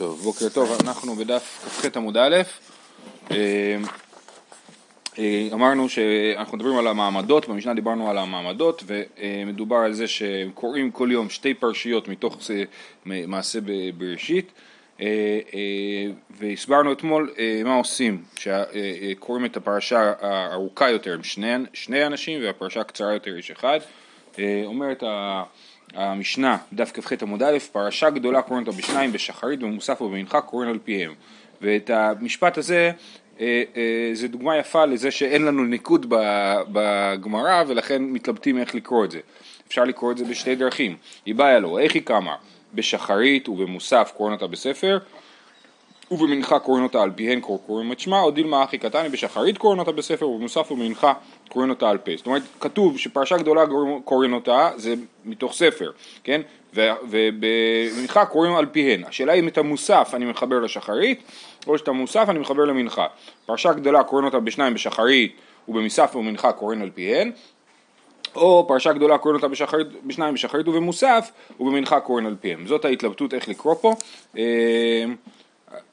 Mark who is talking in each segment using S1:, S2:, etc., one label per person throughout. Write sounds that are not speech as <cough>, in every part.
S1: טוב, בוקר טוב, אנחנו בדף כ"ח עמוד א', אה, אה, אמרנו שאנחנו מדברים על המעמדות, במשנה דיברנו על המעמדות ומדובר על זה שקוראים כל יום שתי פרשיות מתוך מעשה בראשית אה, והסברנו אתמול מה עושים, שקוראים את הפרשה הארוכה יותר עם שני, שני אנשים והפרשה הקצרה יותר יש אחד, אומרת המשנה, דף כ"ח עמוד א', פרשה גדולה קוראים אותה בשניים, בשחרית, במוסף ובמנחה קוראים על פיהם. ואת המשפט הזה, אה, אה, זה דוגמה יפה לזה שאין לנו ניקוד בגמרא ולכן מתלבטים איך לקרוא את זה. אפשר לקרוא את זה בשתי דרכים. היא באה לו, איך היא קמה? בשחרית ובמוסף קוראים אותה בספר, ובמנחה קוראים אותה על פיהן קוראים את שמה, או דילמה אחי קטני בשחרית קוראים אותה בספר, ובמוסף ובמנחה קוראים אותה על פה. זאת אומרת, כתוב שפרשה גדולה קוראים אותה, זה מתוך ספר, כן? ובמנחה קוראים על פיהן. השאלה אם את המוסף אני מחבר לשחרית, או שאת המוסף אני מחבר למנחה. פרשה גדולה קוראים אותה בשניים בשחרית, ובמסף ובמנחה קוראים על פיהן. או פרשה גדולה קוראים אותה בשחרית, בשניים בשחרית ובמוסף, ובמנחה קוראים על פיהם. זאת ההתלבטות איך לקרוא פה. אה,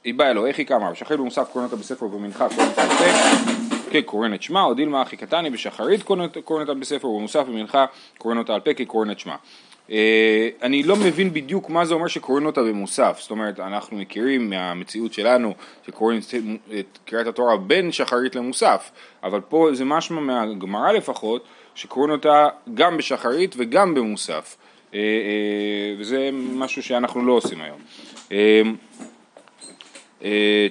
S1: היא באה אלוהי איך היא קמה, בשחרית במוסף קוראים אותה בספר ובמנחה קוראים אותה על פה, כקוראים את שמה, או דילמה אחי קטני בשחרית קוראים אותה בספר ובמוסף ובמנחה קוראים אותה על פה כקוראים את שמה. אה, אני לא מבין בדיוק מה זה אומר שקוראים אותה במוסף, זאת אומרת אנחנו מכירים מהמציאות שלנו שקוראים את קריאת התורה בין שחרית למוסף, אבל פה זה משמע מהגמרא לפחות שקוראים אותה גם בשחרית וגם במוסף, אה, אה, וזה משהו שאנחנו לא עושים היום.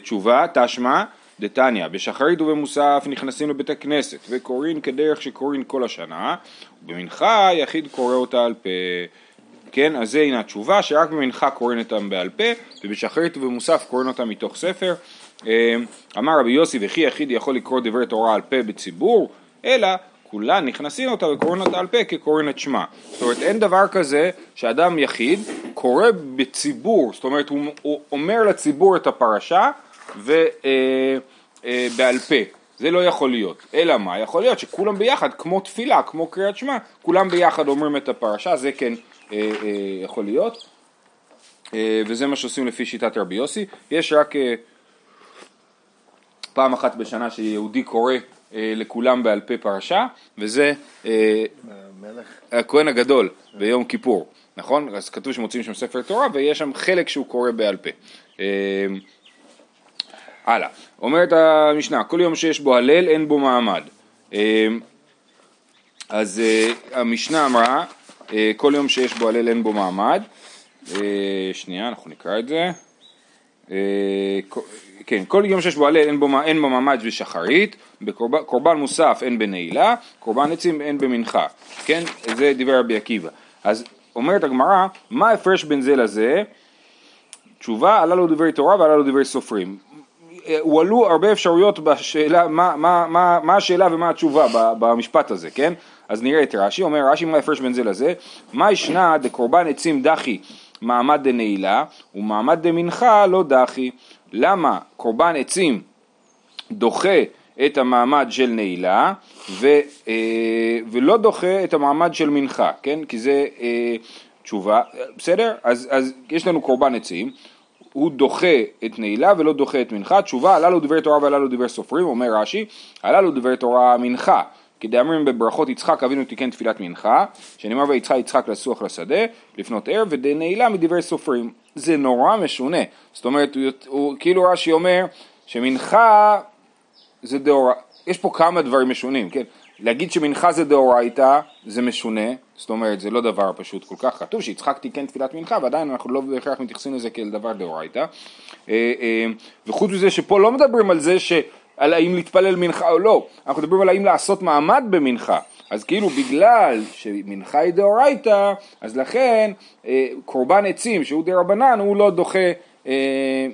S1: תשובה, תשמע, דתניא, בשחרית ובמוסף נכנסים לבית הכנסת וקוראים כדרך שקוראים כל השנה, ובמנחה היחיד קורא אותה על פה. כן, אז זה הנה התשובה, שרק במנחה קוראים אותם בעל פה, ובשחרית ובמוסף קוראים אותם מתוך ספר. אה, אמר רבי יוסי, וכי יחיד יכול לקרוא דברי תורה על פה בציבור, אלא כולן נכנסים אותה וקוראים אותה על פה כקוראים את שמה. זאת אומרת אין דבר כזה שאדם יחיד קורא בציבור, זאת אומרת הוא, הוא אומר לציבור את הפרשה ובעל אה, אה, פה. זה לא יכול להיות. אלא מה? יכול להיות שכולם ביחד, כמו תפילה, כמו קריאת שמע, כולם ביחד אומרים את הפרשה, זה כן אה, אה, יכול להיות. אה, וזה מה שעושים לפי שיטת רבי יוסי. יש רק אה, פעם אחת בשנה שיהודי קורא אה, לכולם בעל פה פרשה, וזה אה, הכהן הגדול ביום כיפור, נכון? אז כתוב שמוצאים שם ספר תורה ויש שם חלק שהוא קורא בעל פה. אה, הלאה, אומרת המשנה, כל יום שיש בו הלל אין בו מעמד. אז המשנה אמרה, כל יום שיש בו הלל אין בו מעמד. שנייה, אנחנו נקרא את זה. כן, כל יום שיש בו הלל אין בו, אין בו ממ"ד ושחרית, בקורבן מוסף אין בנעילה, קורבן עצים אין במנחה, כן? זה דברי רבי עקיבא. אז אומרת הגמרא, מה ההפרש בין זה לזה? תשובה, עלה לו דברי תורה ועלה לו דברי סופרים. הועלו הרבה אפשרויות בשאלה, מה, מה, מה, מה השאלה ומה התשובה במשפט הזה, כן? אז נראה את רש"י, אומר רש"י מה ההפרש בין זה לזה? מה ישנה דקורבן עצים דחי מעמד דנעילה ומעמד דמנחה לא דחי למה קורבן עצים דוחה את המעמד של נעילה ו, אה, ולא דוחה את המעמד של מנחה, כן? כי זה אה, תשובה, בסדר? אז, אז יש לנו קורבן עצים, הוא דוחה את נעילה ולא דוחה את מנחה, תשובה, עלה לו דברי תורה ועלה לו דברי סופרים, אומר רש"י, עלה לו דברי תורה מנחה, כדאמרים בברכות יצחק אבינו תיקן תפילת מנחה, שנאמר ויצחק יצחק לסוח לשדה, לפנות ערב, ודנעילה מדברי סופרים. זה נורא משונה. זאת אומרת, הוא, הוא כאילו רש"י אומר שמנחה זה דאורייתא, יש פה כמה דברים משונים, כן? להגיד שמנחה זה דאורייתא זה משונה, זאת אומרת זה לא דבר פשוט כל כך, כתוב שיצחק תיקן תפילת מנחה ועדיין אנחנו לא בהכרח מתייחסים לזה כאל דבר דאורייתא. אה, אה, וחוץ מזה שפה לא מדברים על זה ש... על האם להתפלל מנחה או לא, אנחנו מדברים על האם לעשות מעמד במנחה, אז כאילו בגלל שמנחה היא דאורייתא, אז לכן אה, קורבן עצים שהוא דה רבנן הוא לא דוחה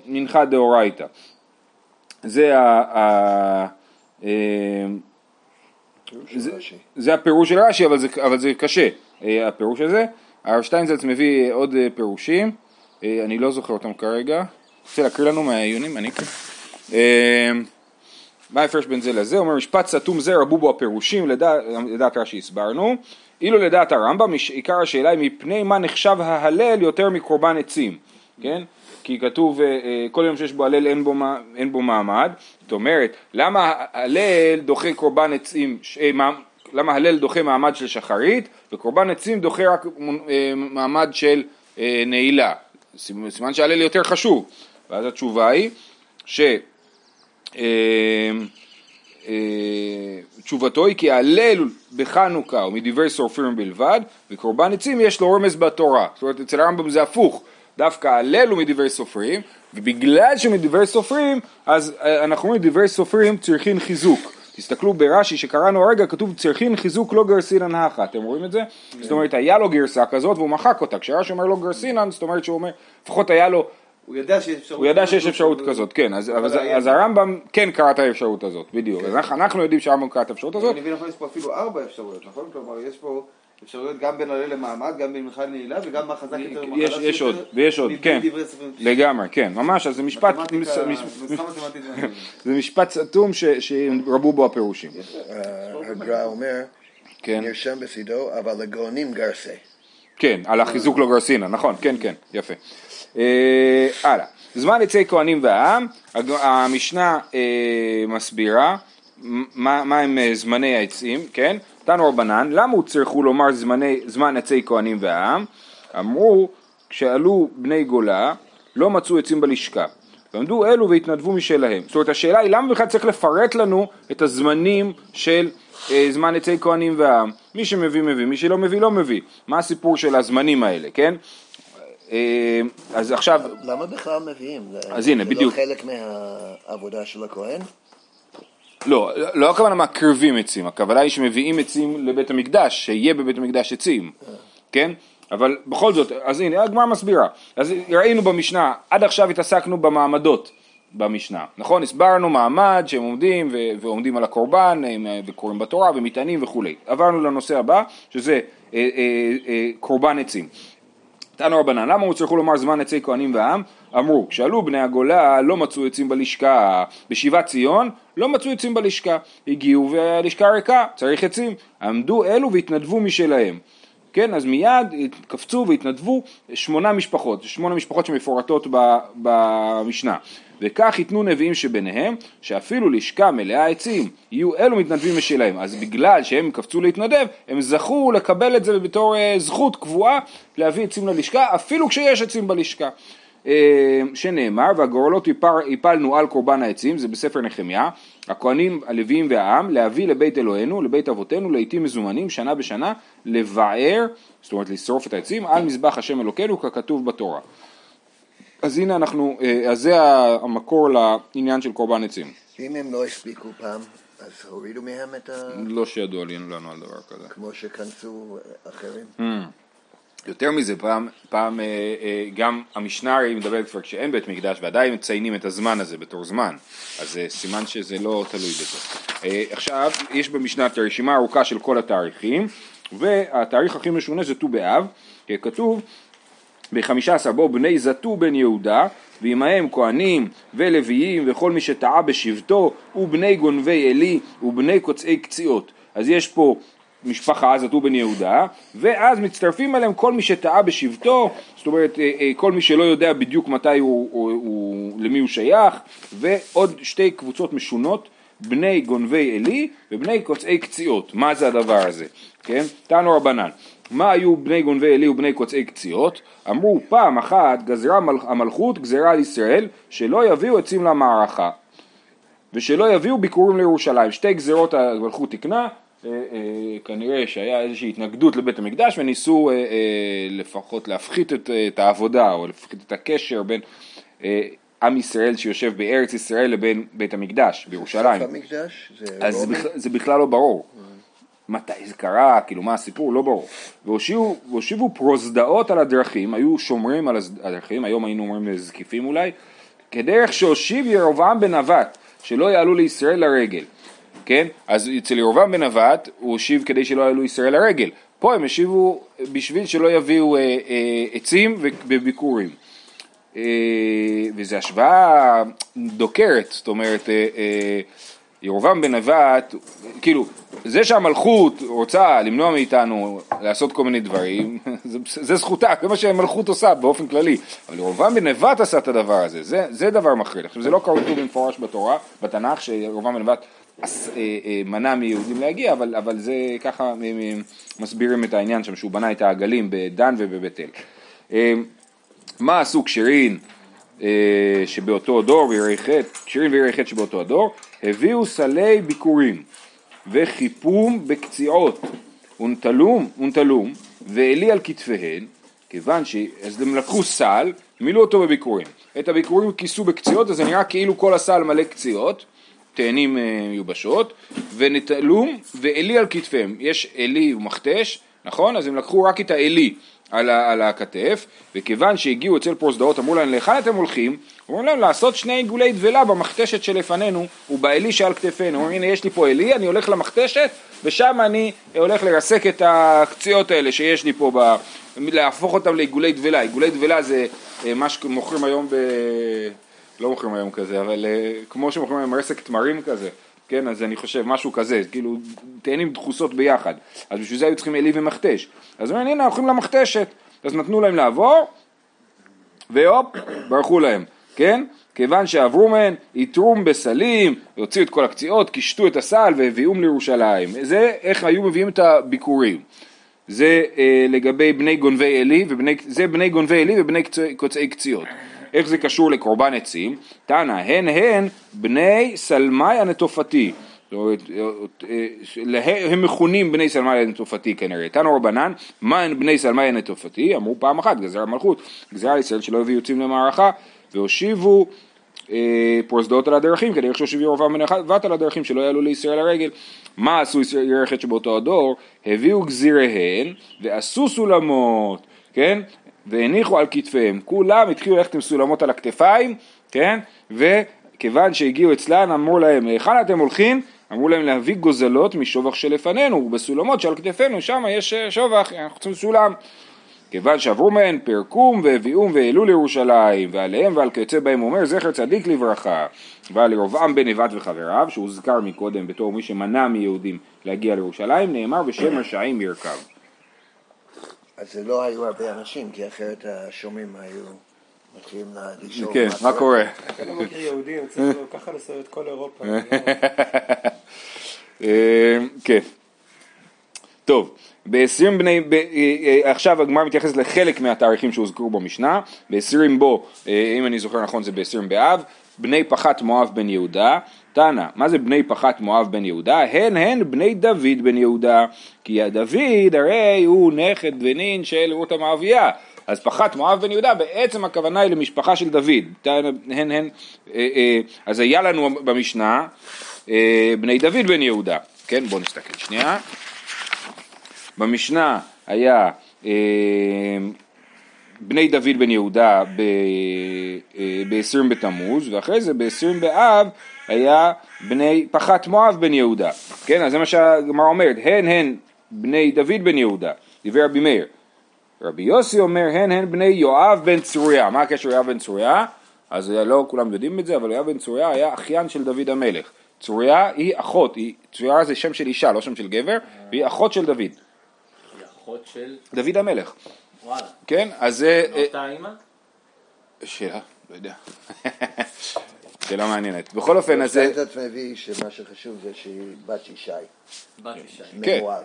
S1: מנחה דאורייתא. זה ה... אה, זה, זה הפירוש של רש"י, אבל אבל זה קשה, אה, הפירוש הזה. הרב שטיינזלץ מביא עוד אה, פירושים, אה, אני לא זוכר אותם כרגע. רוצה להקריא לנו מהעיונים? אני אקריא. מה ההפרש בין זה לזה? אומר משפט סתום זה רבו בו הפירושים, לדעת, לדעת רש"י הסברנו, אילו לדעת הרמב"ם עיקר השאלה היא מפני מה נחשב ההלל יותר מקורבן עצים, כן? כי כתוב אה, אה, כל יום שיש בו הלל אין בו, אין בו מעמד, זאת אומרת, למה הלל דוחה קורבן עצים, ש- אה, מה- למה הלל דוחה מעמד של שחרית וקורבן עצים דוחה רק מעמד של נעילה, סימן שההלל יותר חשוב, ואז התשובה היא ש... תשובתו היא כי ההלל בחנוכה הוא מדברי שורפים בלבד וקורבן עצים יש לו רמז בתורה. זאת אומרת אצל הרמב"ם זה הפוך דווקא ההלל הוא מדברי סופרים ובגלל שהוא מדברי סופרים אז אה, אנחנו אומרים דברי סופרים צריכים חיזוק תסתכלו ברש"י שקראנו הרגע כתוב צריכים חיזוק לא גרסינן הכה אתם רואים את זה? זאת אומרת היה לו גרסה כזאת והוא מחק אותה כשרש"י אומר לא גרסינן זאת אומרת שהוא אומר לפחות היה לו
S2: הוא ידע שיש אפשרות.
S1: הוא ידע שיש אפשרות כזאת, כן, אז, אז. אז הרמב"ם כן קרא את האפשרות הזאת, בדיוק, אז אנחנו- יודעים שהרמב"ם קרא את האפשרות הזאת,
S2: אני מבין יש פה אפילו ארבע אפשרויות, נכון? כלומר, יש פה אפשרויות גם בין עולה למעמד, גם בין מלכה לנעילה, וגם מה חזק יותר ומה
S1: יש,
S2: חלש
S1: יש
S2: יותר,
S1: עוד, ויש עוד, כן. לגמרי, כן, ממש, אז זה משפט. <laughs> זה משפט סתום ש- שרבו בו הפירושים,
S3: הגר"א אומר,
S1: כן,
S3: נרשם בצידו, אבל לגאונים גרסה.
S1: כן, על החיזוק לא גרסינה, נכון, כן, כן, יפה. אה, הלאה, זמן עצי כהנים והעם, המשנה אה, מסבירה מה, מה הם אה, זמני העצים, כן? תנו רבנן, למה הוצרכו לומר זמני, זמן עצי כהנים והעם? אמרו, כשעלו בני גולה, לא מצאו עצים בלשכה. ועמדו אלו והתנדבו משלהם. זאת אומרת, השאלה היא למה בכלל צריך לפרט לנו את הזמנים של אה, זמן עצי כהנים והעם? מי שמביא מביא, מי שלא מביא לא מביא. מה הסיפור של הזמנים האלה, כן? אה, אז עכשיו,
S3: למה בכלל מביאים? זה-
S1: אז הנה,
S3: זה
S1: בדיוק.
S3: לא חלק מהעבודה של הכהן?
S1: לא, לא הכוונה מקריבים עצים, הכוונה היא שמביאים עצים לבית המקדש, שיהיה בבית המקדש עצים, כן? אבל בכל זאת, אז הנה, הגמרא מסבירה. אז ראינו במשנה, עד עכשיו התעסקנו במעמדות במשנה, נכון? הסברנו מעמד שהם עומדים ו- ועומדים על הקורבן אה, וקוראים בתורה ומטענים וכולי. עברנו לנושא הבא, שזה אה, אה, קורבן עצים. תנו רבנן, למה הוצרכו לומר זמן עצי כהנים והעם? אמרו, כשעלו בני הגולה לא מצאו עצים בלשכה, בשיבת ציון לא מצאו עצים בלשכה, הגיעו והלשכה ריקה, צריך עצים, עמדו אלו והתנדבו משלהם. כן, אז מיד קפצו והתנדבו שמונה משפחות, שמונה משפחות שמפורטות במשנה. וכך ייתנו נביאים שביניהם, שאפילו לשכה מלאה עצים, יהיו אלו מתנדבים משלהם. אז בגלל שהם קפצו להתנדב, הם זכו לקבל את זה בתור אה, זכות קבועה להביא עצים ללשכה, אפילו כשיש עצים בלשכה. אה, שנאמר, והגורלות יפר, יפלנו על קורבן העצים, זה בספר נחמיה, הכהנים, הלוויים והעם, להביא לבית אלוהינו, לבית אבותינו, לעיתים מזומנים, שנה בשנה, לבער, זאת אומרת לשרוף את העצים, על מזבח השם אלוקינו, ככתוב בתורה. אז הנה אנחנו, אה, אז זה המקור לעניין של קורבן עצים.
S3: אם הם לא הספיקו פעם, אז הורידו מהם את ה...
S1: לא שידוע לנו על דבר כזה.
S3: כמו שכנסו אחרים.
S1: יותר מזה, פעם, פעם אה, אה, גם המשנה הרי מדברת כבר כשאין בית מקדש ועדיין מציינים את הזמן הזה בתור זמן, אז אה, סימן שזה לא תלוי בזה. עכשיו, יש במשנה את הרשימה הארוכה של כל התאריכים, והתאריך הכי משונה זה ט"ו באב, כתוב בחמישה עשר בו בני זתו בן יהודה ועמהם כהנים ולוויים וכל מי שטעה בשבטו ובני גונבי עלי ובני קוצעי קציעות. אז יש פה משפחה זתו בן יהודה ואז מצטרפים אליהם כל מי שטעה בשבטו זאת אומרת אה, אה, כל מי שלא יודע בדיוק מתי הוא, הוא, הוא למי הוא שייך ועוד שתי קבוצות משונות בני גונבי עלי ובני קוצעי קציעות מה זה הדבר הזה כן תנו רבנן מה היו בני גונבי עלי ובני קוצעי קציעות? אמרו פעם אחת גזרה מל- המלכות גזרה על ישראל שלא יביאו עצים למערכה ושלא יביאו ביקורים לירושלים. שתי גזרות המלכות תקנה, כנראה שהיה איזושהי התנגדות לבית המקדש וניסו אה, אה, לפחות להפחית את, אה, את העבודה או להפחית את הקשר בין אה, עם ישראל שיושב בארץ ישראל לבין בית המקדש בירושלים.
S3: המקדש? זה
S1: אז זה? בכלל, זה בכלל לא ברור. מתי זה קרה, כאילו מה הסיפור, לא ברור. והושיבו, פרוזדאות על הדרכים, היו שומרים על הדרכים, היום היינו אומרים זקיפים אולי, כדרך שהושיב ירבעם נבט, שלא יעלו לישראל לרגל. כן? אז אצל ירבעם בן נבט הוא הושיב כדי שלא יעלו ישראל לרגל. פה הם השיבו בשביל שלא יביאו אה, אה, עצים וביקורים. אה, וזו השוואה דוקרת, זאת אומרת, אה, אה, ירובעם בן נבט, כאילו, זה שהמלכות רוצה למנוע מאיתנו לעשות כל מיני דברים, <laughs> זה, זה זכותה, זה מה שהמלכות עושה באופן כללי, אבל ירובעם בן נבט עשה את הדבר הזה, זה, זה דבר מחריד. עכשיו זה לא כתוב במפורש בתורה, בתנ"ך, שירובעם בן נבט מנע מיהודים להגיע, אבל, אבל זה ככה אה, אה, מסבירים את העניין שם, שהוא בנה את העגלים בדן ובבית אל. אה, מה עשו כשרין אה, שבאותו דור ויראי חטא, כשרין ויראי חטא שבאותו הדור, הביאו סלי ביקורים וחיפום בקציעות ונטלום, ונטלום ועלי על כתפיהן, כיוון ש... הם לקחו סל, מילאו אותו בביקורים. את הביקורים כיסו בקציעות, אז זה נראה כאילו כל הסל מלא קציעות, תאנים אה, מיובשות, ונטלום ועלי על כתפיהם. יש עלי ומכתש, נכון? אז הם לקחו רק את העלי על, ה, על הכתף, וכיוון שהגיעו אצל פרוזדאות, אמרו להם, להיכן אתם הולכים? אמרו להם, לעשות שני עיגולי דבלה במכתשת שלפנינו ובעלי שעל כתפינו. אומרים, הנה יש לי פה עלי, אני הולך למכתשת, ושם אני הולך לרסק את הקציעות האלה שיש לי פה, ב... להפוך אותם לעיגולי דבלה. עיגולי דבלה זה אה, מה שמוכרים היום ב... לא מוכרים היום כזה, אבל אה, כמו שמוכרים היום רסק תמרים כזה, כן, אז אני חושב משהו כזה, כאילו תאנים דחוסות ביחד, אז בשביל זה היו צריכים עלי ומכתש, אז אומרים הנה הולכים למכתשת, אז נתנו להם לעבור, והופ, ברחו להם, כן? כיוון שעברו מהן, יתרום בסלים, הוציאו את כל הקציעות, קישטו את הסל והביאום לירושלים. זה איך היו מביאים את הביקורים. זה אה, לגבי בני גונבי עלי, זה בני גונבי עלי ובני קוצעי קציעות. איך זה קשור לקורבן עצים? תנא, הן הן בני סלמי הנטופתי. אה, לה- הם מכונים בני סלמי הנטופתי כנראה. תנא רבנן, מה הן בני סלמי הנטופתי? אמרו פעם אחת, גזר המלכות, גזרה ישראל שלא הביאו יוצאים למערכה, והושיבו אה, פרוזדות על הדרכים, כדי שהושיב ירבעם בן נבט על הדרכים שלא יעלו לישראל לרגל. מה עשו ירחת שבאותו הדור? הביאו גזיריהן ועשו סולמות, כן? והניחו על כתפיהם. כולם התחילו ללכת עם סולמות על הכתפיים, כן? וכיוון שהגיעו אצלן אמרו להם, היכן אתם הולכים? אמרו להם להביא גוזלות משובח שלפנינו, ובסולמות שעל כתפינו, שם יש אה, שובח, אנחנו צריכים סולם. כיוון שעברו מהן פרקום והביאום והעלו לירושלים ועליהם ועל כיוצא בהם אומר זכר צדיק לברכה ועל ירבעם בן נבט וחבריו שהוזכר מקודם בתור מי שמנע מיהודים להגיע לירושלים נאמר בשם רשעים ירכב
S3: אז זה לא היו הרבה אנשים, כי אחרת השומעים היו מתחילים לשאול
S1: כן, מה קורה?
S4: אתה לא מכיר יהודים, צריך <laughs> ככה לסובב את כל אירופה.
S1: אה, כן. טוב, ב-20 בני, ב, אה, עכשיו הגמרא מתייחסת לחלק מהתאריכים שהוזכרו במשנה, ב-20 בו, אה, אם אני זוכר נכון זה ב-20 באב, בני פחת מואב בן יהודה, תנא, מה זה בני פחת מואב בן יהודה? הן הן בני דוד בן יהודה, כי דוד הרי הוא נכד ונין של רות המואביה, אז פחת מואב בן יהודה בעצם הכוונה היא למשפחה של דוד, הן הן, אה, אה, אז היה לנו במשנה אה, בני דוד בן יהודה, כן בואו נסתכל שנייה. במשנה היה בני דוד בן יהודה ב-20 אה, בתמוז, ואחרי זה ב-20 באב היה בני פחת מואב בן יהודה. כן, אז זה מה שהגמרא אומרת, הן הן בני דוד בן יהודה, דיבר רבי מאיר. רבי יוסי אומר, הן הן בני יואב בן צרויה. מה הקשר יואב בן צרויה? אז לא כולם יודעים את זה, אבל יואב בן צרויה היה אחיין של דוד המלך. צרויה היא אחות, היא, צרויה זה שם של אישה, לא שם של גבר, והיא אחות של דוד.
S5: היא אחות של...
S1: דוד המלך,
S5: וואלה.
S1: כן? אז זה... אה,
S5: מאותה אימא?
S1: שאלה, לא יודע. <laughs> שאלה מעניינת. בכל אופן, אז זה...
S3: קצת מביא שמה שחשוב זה שהיא בת ישי,
S5: בת אישה.
S1: כן.
S3: ממואב.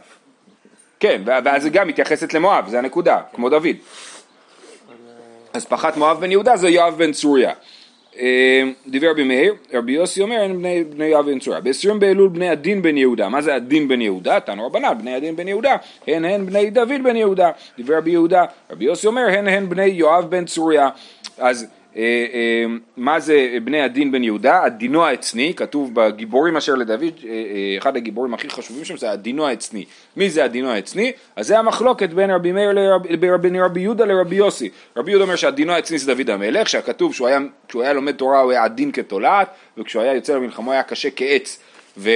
S1: כן, ואז זה גם מתייחסת למואב, זה הנקודה, כמו דוד. אז פחת מואב בן יהודה זה יואב בן צוריה. אה, דיבר רבי מאיר, רבי יוסי אומר אין בני, בני יואב בן צוריה. בעשרים באלול בני הדין בן יהודה. מה זה הדין בן יהודה? תנו רבנן, בני הדין בן יהודה. הן הן בני דוד בן יהודה. דיבר רבי יהודה. רבי יוסי אומר הן הן בני יואב בן צוריה. אז מה זה בני הדין בן יהודה? הדינו העצני, כתוב בגיבורים אשר לדוד, אה, אה, אחד הגיבורים הכי חשובים שם זה הדינו העצני. מי זה הדינו העצני? אז זה המחלוקת בין רבי מאיר לרבי, בין רבי יהודה לרבי יוסי. רבי יהודה אומר שהדינו העצני זה דוד המלך, שהכתוב שהוא היה, כשהוא היה לומד תורה הוא היה עדין כתולעת, וכשהוא היה יוצא למלחמה הוא היה קשה כעץ. ו...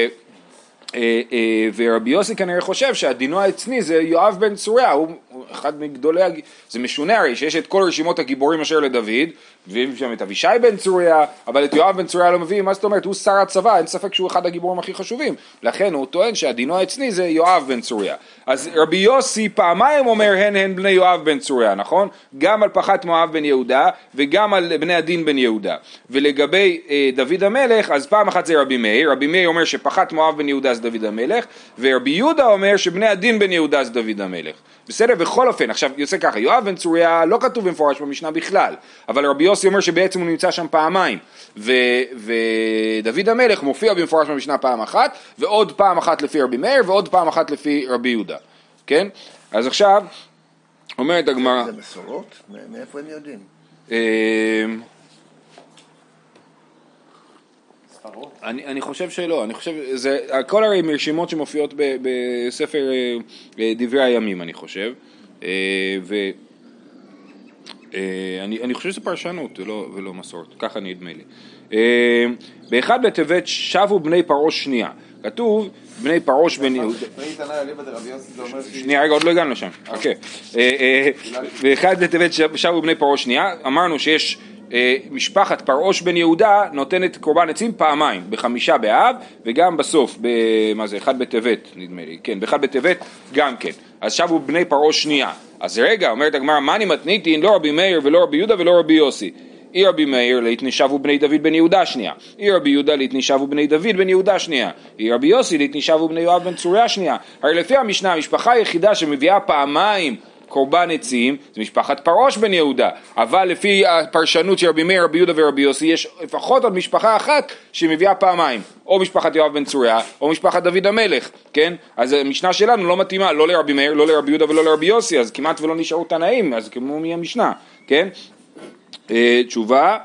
S1: אה, אה, ורבי יוסי כנראה חושב שהדינו העצני זה יואב בן צוריה, הוא אחד מגדולי, הג- זה משונה הרי שיש את כל רשימות הגיבורים אשר לדוד, מביאים שם את אבישי בן צוריה, אבל את יואב בן צוריה לא מביאים, מה זאת אומרת? הוא שר הצבא, אין ספק שהוא אחד הגיבורים הכי חשובים, לכן הוא טוען שהדינו האצלי זה יואב בן צוריה. אז רבי יוסי פעמיים אומר הן הן בני יואב בן צוריה, נכון? גם על פחת מואב בן יהודה וגם על בני הדין בן יהודה. ולגבי אה, דוד המלך, אז פעם אחת זה רבי מאיר, רבי מאיר אומר שפחת מואב בן יהודה זה דוד המלך, ורבי יהודה אומר שבני הדין בן יהודה זה דוד המלך. בסדר? בכל אופן, עכשיו יוצא ככה, יואב בן צוריה לא כתוב במפורש במשנה בכלל, אבל רבי יוסי אומר שבעצם הוא נמצא שם פעמיים, ו, ודוד המלך מופיע במפורש במשנה פעם אחת, ועוד פעם אחת לפי רבי מאיר, ועוד פעם אחת לפי רבי יהודה, כן? אז עכשיו, אומרת הגמרא,
S3: זה מסורות? מאיפה הם יודעים?
S1: אה, אני, אני חושב שלא, אני חושב, זה, הכל הרי מרשימות שמופיעות ב, בספר אה, אה, דברי הימים אני חושב, ואני אני חושב שזה פרשנות ולא, ולא מסורת, ככה נדמה לי. אה, באחד בטבת שבו בני פרעה שנייה, כתוב בני פרוש בן יהודה. שנייה רגע עוד לא הגענו לשם. אה, אה, באחד בטבת שב- שבו בני פרעה שנייה, אמרנו שיש אה, משפחת פרעוש בן יהודה נותנת קורבן עצים פעמיים, בחמישה באב וגם בסוף, מה זה, אחד בטבת נדמה לי, כן, באחד בטבת גם כן, אז שבו בני פרעוש שנייה, אז רגע, אומרת הגמרא, מאני מתניתין, לא רבי מאיר ולא רבי יהודה ולא רבי יוסי. אי רבי מאיר ליתני שבו בני דוד בן יהודה שנייה, אי רבי יהודה ליתני שבו בני דוד בן יהודה שנייה, אי רבי יוסי ליתני שבו בני יואב בן צוריה שנייה. הרי לפי המשנה, המשפחה היחידה שמביאה פעמיים קורבן עצים זה משפחת פרוש בן יהודה, אבל לפי הפרשנות של רבי מאיר, רבי יהודה ורבי יוסי יש לפחות עוד משפחה אחת שמביאה פעמיים, או משפחת יואב בן צוריה, או משפחת דוד המלך, כן? אז המשנה שלנו לא מתאימה לא לרבי מאיר, לא לרבי יהודה ולא לרבי יוסי, אז כמעט ולא נשארו תנאים, אז כמו מי המשנה, כן? אה, תשובה,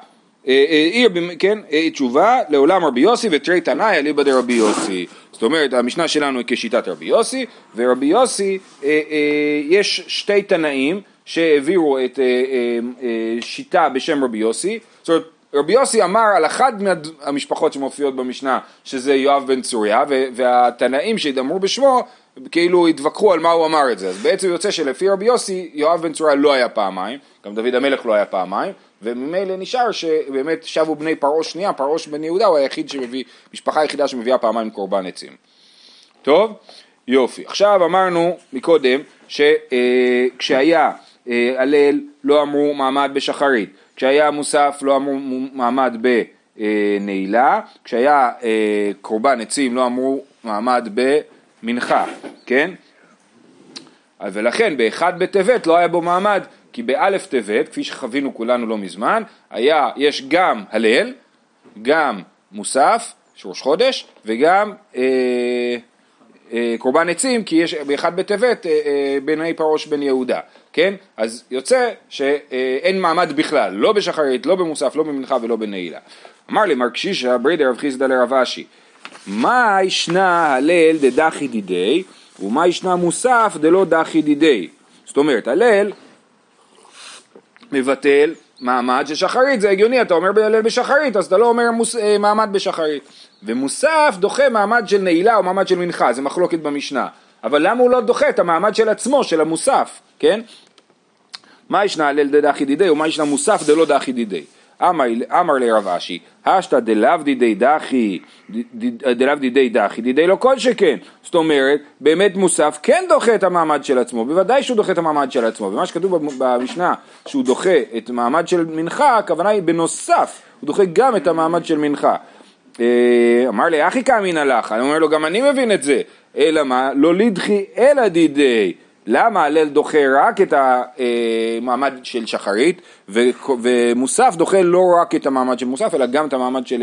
S1: אה, אה, במ- כן, אה, תשובה לעולם רבי יוסי ותרי תנאי אליבא דרבי יוסי. זאת אומרת, המשנה שלנו היא כשיטת רבי יוסי, ורבי יוסי, אה, אה, יש שתי תנאים שהעבירו את אה, אה, אה, שיטה בשם רבי יוסי. זאת אומרת, רבי יוסי אמר על אחת מהמשפחות שמופיעות במשנה, שזה יואב בן צוריה, והתנאים שהתאמרו בשמו, כאילו התווכחו על מה הוא אמר את זה. אז בעצם יוצא שלפי רבי יוסי, יואב בן צוריה לא היה פעמיים, גם דוד המלך לא היה פעמיים, וממילא נשאר שבאמת שבו בני פרעוש שנייה, פרעוש בן יהודה הוא היחיד שמביא, משפחה היחידה שמביאה פעמיים קורבן עצים. טוב? יופי. עכשיו אמרנו מקודם שכשהיה הלל לא אמרו מעמד בשחרית, כשהיה מוסף לא אמרו מעמד בנעילה, כשהיה אה, קורבן עצים לא אמרו מעמד במנחה, כן? ולכן באחד בטבת לא היה בו מעמד, כי באלף טבת, כפי שחווינו כולנו לא מזמן, היה, יש גם הלל, גם מוסף, ראש חודש, וגם אה, אה, קורבן עצים, כי יש באחד בטבת אה, אה, בני פרוש בן יהודה, כן? אז יוצא שאין מעמד בכלל, לא בשחרית, לא במוסף, לא במנחה ולא בנעילה. אמר לי מר קשישא ברידר רב חיסדא לרב אשי, מה ישנה הלל דדחי דידי, ומה ישנה מוסף דלא דחי דידי. זאת אומרת, הלל מבטל מעמד של שחרית, זה הגיוני, אתה אומר בהלל בשחרית, אז אתה לא אומר מוס, אה, מעמד בשחרית. ומוסף דוחה מעמד של נעילה או מעמד של מנחה, זה מחלוקת במשנה. אבל למה הוא לא דוחה את המעמד של עצמו, של המוסף, כן? מה ישנה הלל דדחי דידי ומה ישנה מוסף דלא דחי דידי. אמר, לרב אשי, השתא דלאו דידי דחי, דלאו דידי דחי, דידי לא כל שכן. זאת אומרת, באמת מוסף כן דוחה את המעמד של עצמו, בוודאי שהוא דוחה את המעמד של עצמו. ומה שכתוב במשנה, שהוא דוחה את המעמד של מנחה, הכוונה היא בנוסף, הוא דוחה גם את המעמד של מנחה. אה, אמר לי, אחי כאמינא לך, אני אומר לו, גם אני מבין את זה. אלא מה? לא לידחי אלא דידי. למה הלל דוחה רק את המעמד של שחרית ומוסף דוחה לא רק את המעמד של מוסף אלא גם את המעמד של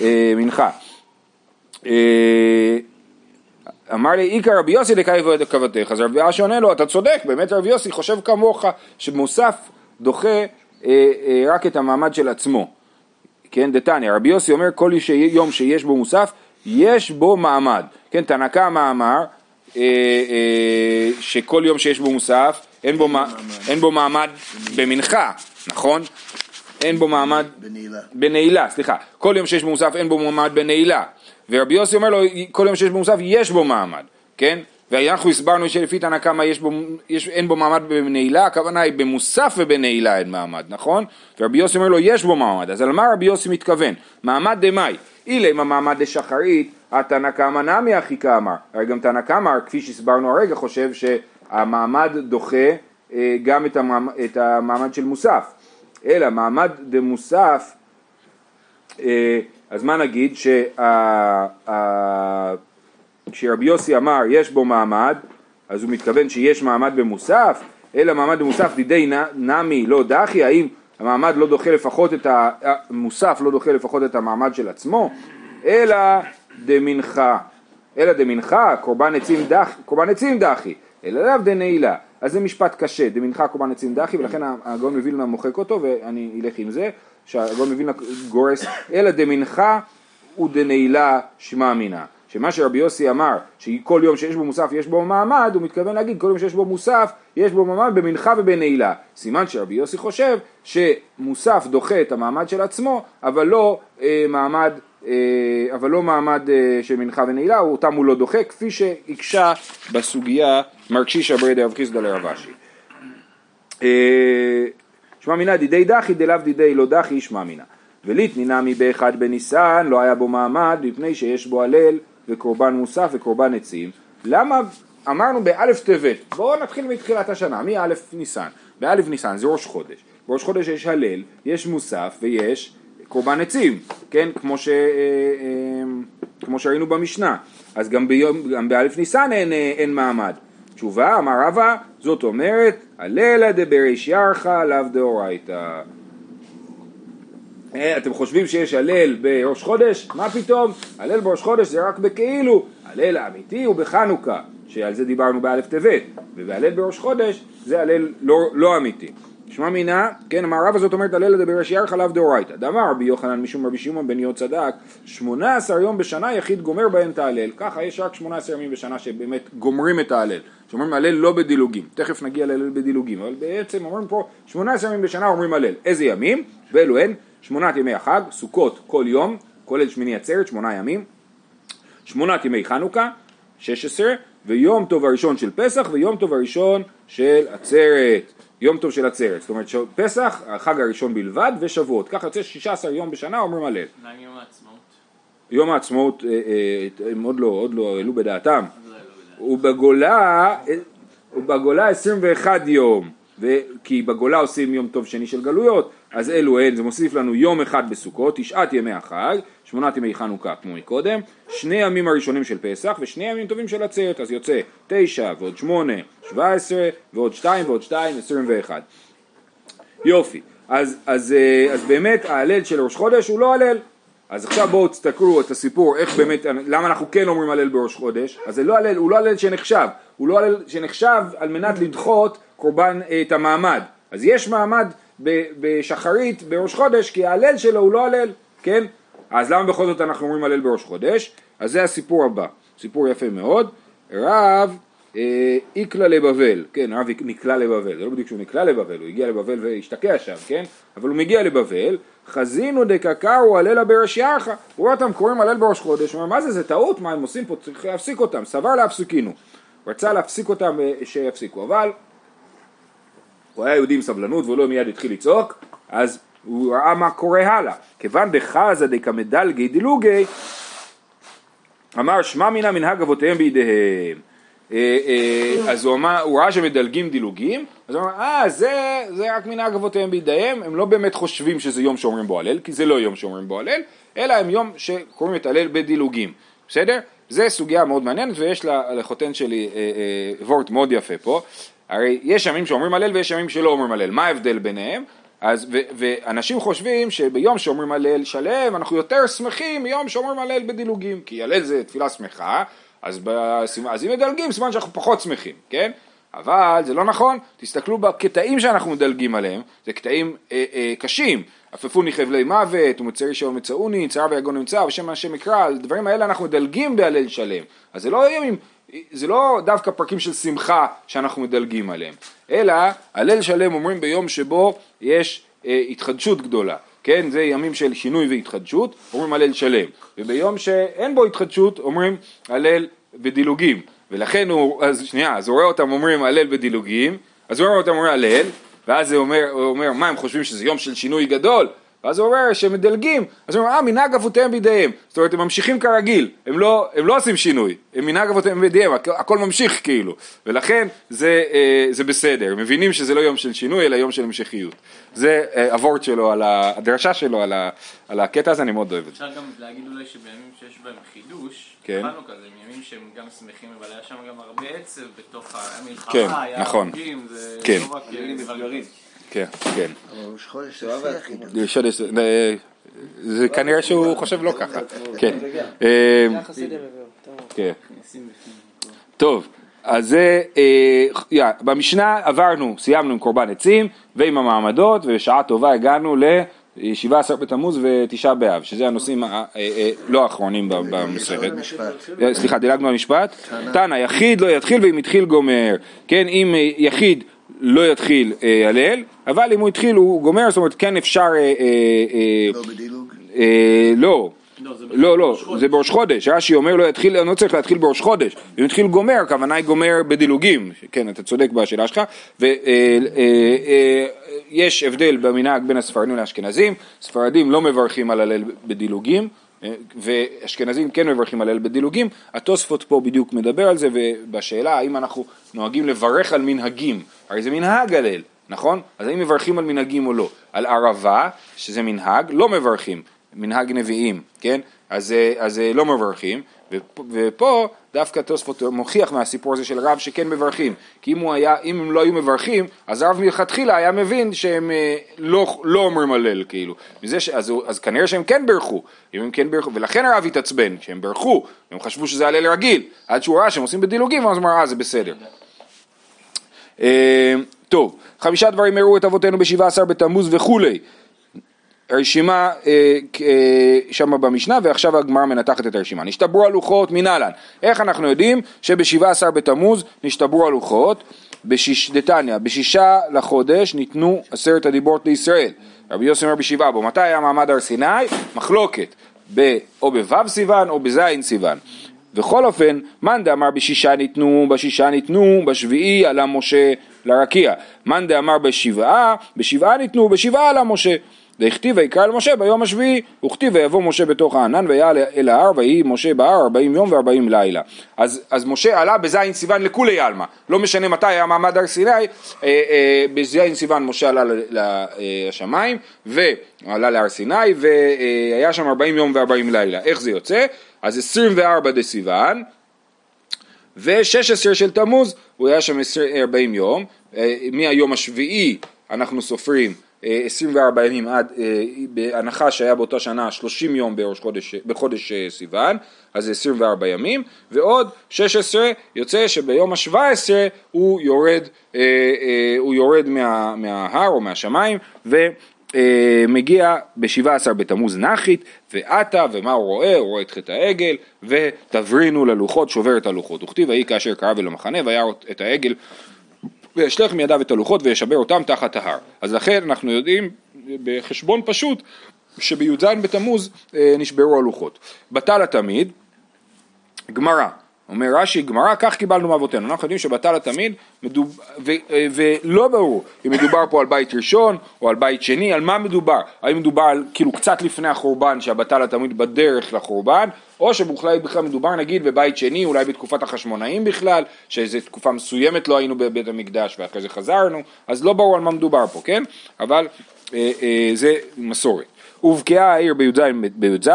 S1: אה, מנחה. אה, אמר לי איכא רבי יוסי לקאי וכוותך אז רבי אשי עונה לו אתה צודק באמת רבי יוסי חושב כמוך שמוסף דוחה אה, אה, רק את המעמד של עצמו. כן דתניא רבי יוסי אומר כל יום שיש בו מוסף יש בו מעמד. כן תנא קמא אמר אה, אה, שכל יום שיש בו מוסף אין בו, מע... אין בו מעמד במנחה, נכון? אין בו מעמד
S3: בנעילה.
S1: בנעילה, סליחה, כל יום שיש בו מוסף אין בו מעמד בנעילה ורבי יוסי אומר לו כל יום שיש בו מוסף יש בו מעמד, כן? ואנחנו הסברנו שלפי תנא קמא אין בו מעמד בנעילה, הכוונה היא במוסף ובנעילה אין מעמד, נכון? ורבי יוסי אומר לו יש בו מעמד, אז על מה רבי יוסי מתכוון? מעמד דמאי, אילמה מעמד דשחרית, התנא קמא נמי אחי כאמר, הרי גם תנא קמא, כפי שהסברנו הרגע, חושב שהמעמד דוחה אה, גם את המעמד, את המעמד של מוסף, אלא מעמד דמוסף, אה, אז מה נגיד? שה... כשרבי יוסי אמר יש בו מעמד, אז הוא מתכוון שיש מעמד במוסף, אלא מעמד במוסף לידי נ- נמי לא דחי, האם המעמד לא דוחה לפחות את. המוסף לא דוחה לפחות את המעמד של עצמו, אלא דמנחה, אלא דמנחה, קורבן עצים דחי, קורבן עצים דחי, אלא לאו דנעילה. אז זה משפט קשה, דמנחה קורבן עצים דחי, ולכן הגאון מווילנה מוחק אותו, ואני אלך עם זה, שהגאון מווילנה גורס, אלא דמנחה ודנעילה שמע מינה. שמה שרבי יוסי אמר, שכל יום שיש בו מוסף יש בו מעמד, הוא מתכוון להגיד כל יום שיש בו מוסף יש בו מעמד במנחה ובנעילה. סימן שרבי יוסי חושב שמוסף דוחה את המעמד של עצמו, אבל לא אה, מעמד, אבל לא מעמד אה, של מנחה ונעילה, אותם הוא לא דוחה, כפי שהקשה בסוגיה מרקשישא ברי דרב חיסדא לרב אשי. אה, שמע מינא דידי דחי דלאו דידי לא דחי שמע מינא. וליטני נמי באחד בניסן לא היה בו מעמד מפני שיש בו הלל וקורבן מוסף וקורבן עצים. למה אמרנו באלף טבת, בואו נתחיל מתחילת השנה, מא' ניסן. באלף ניסן זה ראש חודש. בראש חודש יש הלל, יש מוסף ויש קורבן עצים, כן? כמו, ש, אה, אה, כמו שראינו במשנה. אז גם, ביום, גם באלף ניסן אין, אה, אין מעמד. תשובה, אמר רבא, זאת אומרת, הללה דבריש ירחה לאו דאורייתא. אתם חושבים שיש הלל בראש חודש? מה פתאום? הלל בראש חודש זה רק בכאילו, הלל האמיתי הוא בחנוכה, שעל זה דיברנו באלף טבת, ובהלל בראש חודש זה הלל לא, לא אמיתי. שמע מינה, כן, אמר רבא זאת אומרת הלל דבראש ירחה לאו דאורייתא. דאמר רבי יוחנן משום רבי שמעון בן יהוד צדק, 18 יום בשנה יחיד גומר בהם את ההלל. ככה יש רק 18 ימים בשנה שבאמת גומרים את ההלל. שאומרים הלל לא בדילוגים, תכף נגיע להלל בדילוגים, אבל בעצם אומרים פה 18 ימים בשנה אומרים הלל. איזה ימים? ואלו הן שמונת ימי החג, סוכות כל יום, כולל שמיני עצרת, שמונה ימים, שמונת ימי חנוכה, 16, ויום טוב הראשון של פסח ויום טוב הראשון של עצרת, יום טוב של עצרת, זאת אומרת פסח, החג הראשון בלבד ושבועות, ככה יוצא 16 יום בשנה אומרים הלל.
S5: מה עם יום העצמאות?
S1: יום העצמאות אה, אה, הם עוד לא, עוד לא העלו בדעתם,
S5: לא העלו בדעת.
S1: ובגולה, ובגולה 21 יום, כי בגולה עושים יום טוב שני של גלויות, אז אלו הן, זה מוסיף לנו יום אחד בסוכות, תשעת ימי החג, שמונת ימי חנוכה כמו מקודם, שני ימים הראשונים של פסח ושני ימים טובים של עצרת, אז יוצא תשע ועוד שמונה, שבע עשרה, ועוד שתיים ועוד שתיים, עשרים ואחד. יופי, אז, אז, אה, אז באמת ההלל של ראש חודש הוא לא הלל. אז עכשיו בואו תסתכלו את הסיפור, איך באמת, למה אנחנו כן אומרים הלל בראש חודש, אז זה לא הלל, הוא לא הלל שנחשב, הוא לא הלל שנחשב על מנת לדחות קורבן אה, את המעמד. אז יש מעמד בשחרית בראש חודש, כי ההלל שלו הוא לא הלל, כן? אז למה בכל זאת אנחנו אומרים הלל בראש חודש? אז זה הסיפור הבא, סיפור יפה מאוד. רב אה, איקלה לבבל, כן, רב נקלע לבבל, זה לא בדיוק שהוא נקלע לבבל, הוא הגיע לבבל והשתקע שם, כן? אבל הוא מגיע לבבל, חזינו דקקרו הלילה בראש ירחה, הוא רואה אותם קוראים הלל בראש חודש, הוא אומר מה זה, זה טעות, מה הם עושים פה, צריך להפסיק אותם, סבר להפסיקינו, רצה להפסיק אותם אה, שיפסיקו, אבל הוא היה יהודי עם סבלנות והוא לא מיד התחיל לצעוק, אז הוא ראה מה קורה הלאה, כיוון דחזה דקמדלגי דילוגי, אמר שמע מינא מנהג אבותיהם בידיהם. אה, אה, אז הוא אמר, הוא ראה שמדלגים דילוגים, אז הוא אמר, אה, זה, זה רק מנהג אבותיהם בידיהם, הם לא באמת חושבים שזה יום שאומרים בו הלל, כי זה לא יום שאומרים בו הלל, אלא הם יום שקוראים את הלל בדילוגים, בסדר? זה סוגיה מאוד מעניינת ויש לחותן שלי אה, וורט מאוד יפה פה, הרי יש ימים שאומרים הלל ויש ימים שלא אומרים הלל, מה ההבדל ביניהם? אז, ו, ואנשים חושבים שביום שאומרים הלל שלם אנחנו יותר שמחים מיום שאומרים הלל בדילוגים. כי הלל זה תפילה שמחה אז, בסימן, אז אם מדלגים סימן שאנחנו פחות שמחים, כן? אבל זה לא נכון, תסתכלו בקטעים שאנחנו מדלגים עליהם, זה קטעים אה, אה, קשים, עפפוני חבלי מוות, ומצרי שאול מצאוני, צרה ויגון נמצא, בשם השם מקרא, על דברים האלה אנחנו מדלגים בהלל שלם, אז זה לא ימים, זה לא דווקא פרקים של שמחה שאנחנו מדלגים עליהם, אלא הלל שלם אומרים ביום שבו יש אה, התחדשות גדולה, כן, זה ימים של שינוי והתחדשות, אומרים הלל שלם, וביום שאין בו התחדשות אומרים הלל ודילוגים, ולכן הוא, אז שנייה, אז הוא רואה אותם אומרים הלל בדילוגים, אז הוא רואה אותם אומרים הלל, ואז הוא אומר, הוא אומר, מה הם חושבים שזה יום של שינוי גדול? ואז הוא אומר שהם מדלגים, אז הוא אומר, אה, מנהג אבותיהם בידיהם. זאת אומרת, הם ממשיכים כרגיל, הם לא, הם לא עושים שינוי, הם מנהג אבותיהם בידיהם, הכ- הכל ממשיך כאילו, ולכן זה, אה, זה בסדר, מבינים שזה לא יום של שינוי, אלא יום של המשכיות. זה אה, הוורט שלו, על ה- הדרשה שלו על, ה, על הקטע הזה, אני מאוד אוהב את זה.
S5: אפשר גם להגיד אולי שבימים שיש בהם חידוש,
S1: כן.
S5: חנוכה זה ימים שהם גם שמחים, אבל היה שם גם הרבה עצב בתוך המלחמה,
S1: כן,
S5: היה
S1: נכון.
S5: הרוגים, זה
S1: כן.
S5: לא רק...
S1: כן, כן.
S3: ראש חודש זה
S1: זה כנראה שהוא חושב לא ככה. כן. אה,
S4: טוב.
S1: כן. טוב, אז זה, אה, במשנה עברנו, סיימנו עם קורבן עצים ועם המעמדות ובשעה טובה הגענו ל-17 בתמוז ותשעה באב, שזה הנושאים אה, לא האחרונים במסכת. סליחה, דילגנו על משפט? תנא, יחיד לא יתחיל ואם התחיל גומר. כן, אם יחיד לא יתחיל אה, הלל, אבל אם הוא התחיל הוא גומר, זאת אומרת כן אפשר, אה, אה, אה,
S3: לא בדילוג.
S1: אה, לא,
S5: לא, זה
S1: לא, לא,
S5: בראש חודש.
S1: זה בראש חודש, רש"י אומר לא יתחיל, אני לא צריך להתחיל בראש חודש, אם יתחיל גומר, הכוונה היא גומר בדילוגים, כן, אתה צודק בשאלה שלך, ויש הבדל במנהג בין הספרדים לאשכנזים, ספרדים לא מברכים על הלל בדילוגים, אה, ואשכנזים כן מברכים הלל בדילוגים, התוספות פה בדיוק מדבר על זה, ובשאלה האם אנחנו נוהגים לברך על מנהגים, הרי זה מנהג הלל, נכון? אז האם מברכים על מנהגים או לא? על ערבה, שזה מנהג, לא מברכים, מנהג נביאים, כן? אז, אה, אז אה, לא מברכים, ופה, דווקא תוספות מוכיח מהסיפור הזה של רב שכן מברכים, כי אם, הוא היה, אם הם לא היו מברכים, אז הרב מלכתחילה היה מבין שהם אה, לא, לא אומרים הלל, כאילו. ש, אז, אז כנראה שהם כן בירכו, אם הם כן בירכו, ולכן הרב התעצבן, כשהם בירכו, הם חשבו שזה הלל רגיל, עד שהוא ראה שהם עושים בדילוגים, אז הוא אמר, אה, זה בסדר. אה, טוב, חמישה דברים הראו את אבותינו בשבעה עשר בתמוז וכולי. הרשימה אה, אה, שמה במשנה ועכשיו הגמרא מנתחת את הרשימה. נשתברו הלוחות מנהלן. איך אנחנו יודעים שבשבעה עשר בתמוז נשתברו הלוחות? בשיש, דתניא, בשישה לחודש ניתנו עשרת הדיברות לישראל. רבי יוסי אומר בשבעה בו. מתי היה מעמד הר סיני? מחלוקת. ב, או בו' סיוון או בז' סיוון. בכל אופן, מאן דאמר בשישה ניתנו, בשישה ניתנו, בשביעי עלה משה לרקיע. מאן דאמר בשבעה, בשבעה ניתנו, בשבעה עלה משה. דכתיב ויקרא למשה ביום השביעי, וכתיב ויבוא משה בתוך הענן ויעל אל ההר ויהי משה בהר ארבעים יום וארבעים לילה. אז, אז משה עלה בזין סיוון לכולי עלמא, לא משנה מתי היה מעמד הר סיני, אה, אה, בזין סיוון משה עלה לשמיים ועלה להר סיני והיה שם ארבעים יום וארבעים לילה. איך זה יוצא? אז עשרים וארבע דסיוון ו-16 של תמוז, הוא היה שם 20 40 יום, אה, מהיום השביעי אנחנו סופרים אה, 24 ימים עד, אה, בהנחה שהיה באותה שנה 30 יום בראש חודש, בחודש אה, סיוון, אז זה 24 ימים, ועוד 16 יוצא שביום ה-17 הוא יורד, אה, הוא יורד מה, מההר או מהשמיים, ו... מגיע ב-17 בתמוז נחית, ועתה, ומה הוא רואה? הוא רואה את חטא העגל, ותברינו ללוחות, שובר את הלוחות. וכתיב ויהי כאשר קרב אל המחנה, וירא את העגל, וישלך מידיו את הלוחות, וישבר אותם תחת ההר. אז לכן אנחנו יודעים בחשבון פשוט, שבי"ז בתמוז אה, נשברו הלוחות. בטל התמיד, גמרא, אומר רש"י, גמרא, כך קיבלנו מאבותינו. אנחנו יודעים שבטל התמיד, מדוב... ו... אה, ולא ברור אם מדובר פה על בית ראשון או על בית שני, על מה מדובר? האם מדובר על כאילו קצת לפני החורבן, שהבטל התמיד בדרך לחורבן, או שבכלל בכלל מדובר נגיד בבית שני, אולי בתקופת החשמונאים בכלל, שאיזו תקופה מסוימת לא היינו בבית המקדש ואחרי זה חזרנו, אז לא ברור על מה מדובר פה, כן? אבל אה, אה, זה מסורת. ובקעה העיר בי"ז בי"ז,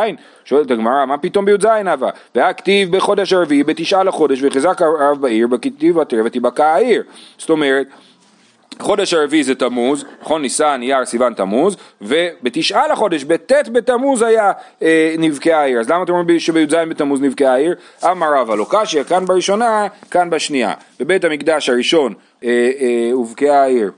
S1: שואלת הגמרא, מה פתאום בי"ז אבה? והכתיב בחודש הרביעי בתשעה לחודש וחזק הרב בעיר, בכתיב ותראה ותיבקע העיר. זאת אומרת, חודש הרביעי זה תמוז, נכון? ניסן, אייר, סיוון, תמוז, ובתשעה לחודש, בט' בתמוז היה אה, נבקעה העיר. אז למה אתם אומרים שבי"ז בתמוז נבקעה העיר? אמר רבא לא קשיא, כאן בראשונה, כאן בשנייה. בבית המקדש הראשון אה, אה, הובקעה העיר.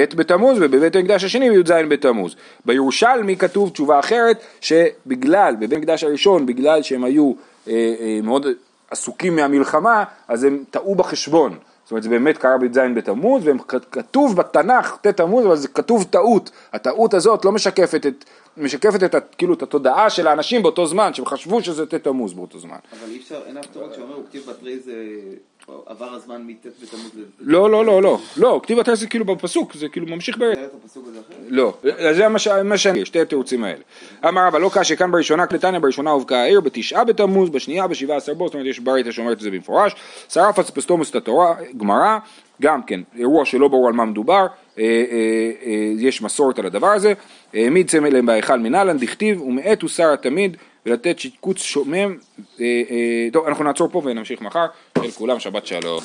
S1: ב' בתמוז ובבית המקדש השני בי"ז בתמוז. בירושלמי כתוב תשובה אחרת שבגלל, בבית המקדש הראשון, בגלל שהם היו אה, אה, מאוד עסוקים מהמלחמה, אז הם טעו בחשבון. זאת אומרת זה באמת קרה בי"ז בתמוז וכתוב בתנ"ך ט' תמוז אבל זה כתוב טעות, הטעות הזאת לא משקפת את, משקפת את, כאילו את התודעה של האנשים באותו זמן, שהם חשבו שזה ט' תמוז באותו זמן.
S2: אבל אי אפשר, אין אף תירוץ שאומר, הוא כתיב בתרי זה עבר הזמן מט' בתמוז ל...
S1: לא, לא, לא, לא, לא, כתיב התרס זה כאילו בפסוק, זה כאילו ממשיך
S2: אחרת?
S1: לא, זה מה שאני, שתי התירוצים האלה. אמר רבא לא קשה כאן בראשונה קלטניה, בראשונה הובקעה העיר, בתשעה בתמוז, בשנייה בשבעה עשר בו, זאת אומרת יש ברייתא שאומרת את זה במפורש. שרף אספסטומוס את התורה, גמרא, גם כן, אירוע שלא ברור על מה מדובר, אה, אה, אה, יש מסורת על הדבר הזה. העמיד צמא להם בהיכל מנהלן, דכתיב, ומעט הוסר התמיד, ולתת שיקוץ שומם. אה, אה, טוב, אנחנו נעצור פה ונמשיך מחר. של כולם, שבת שלום.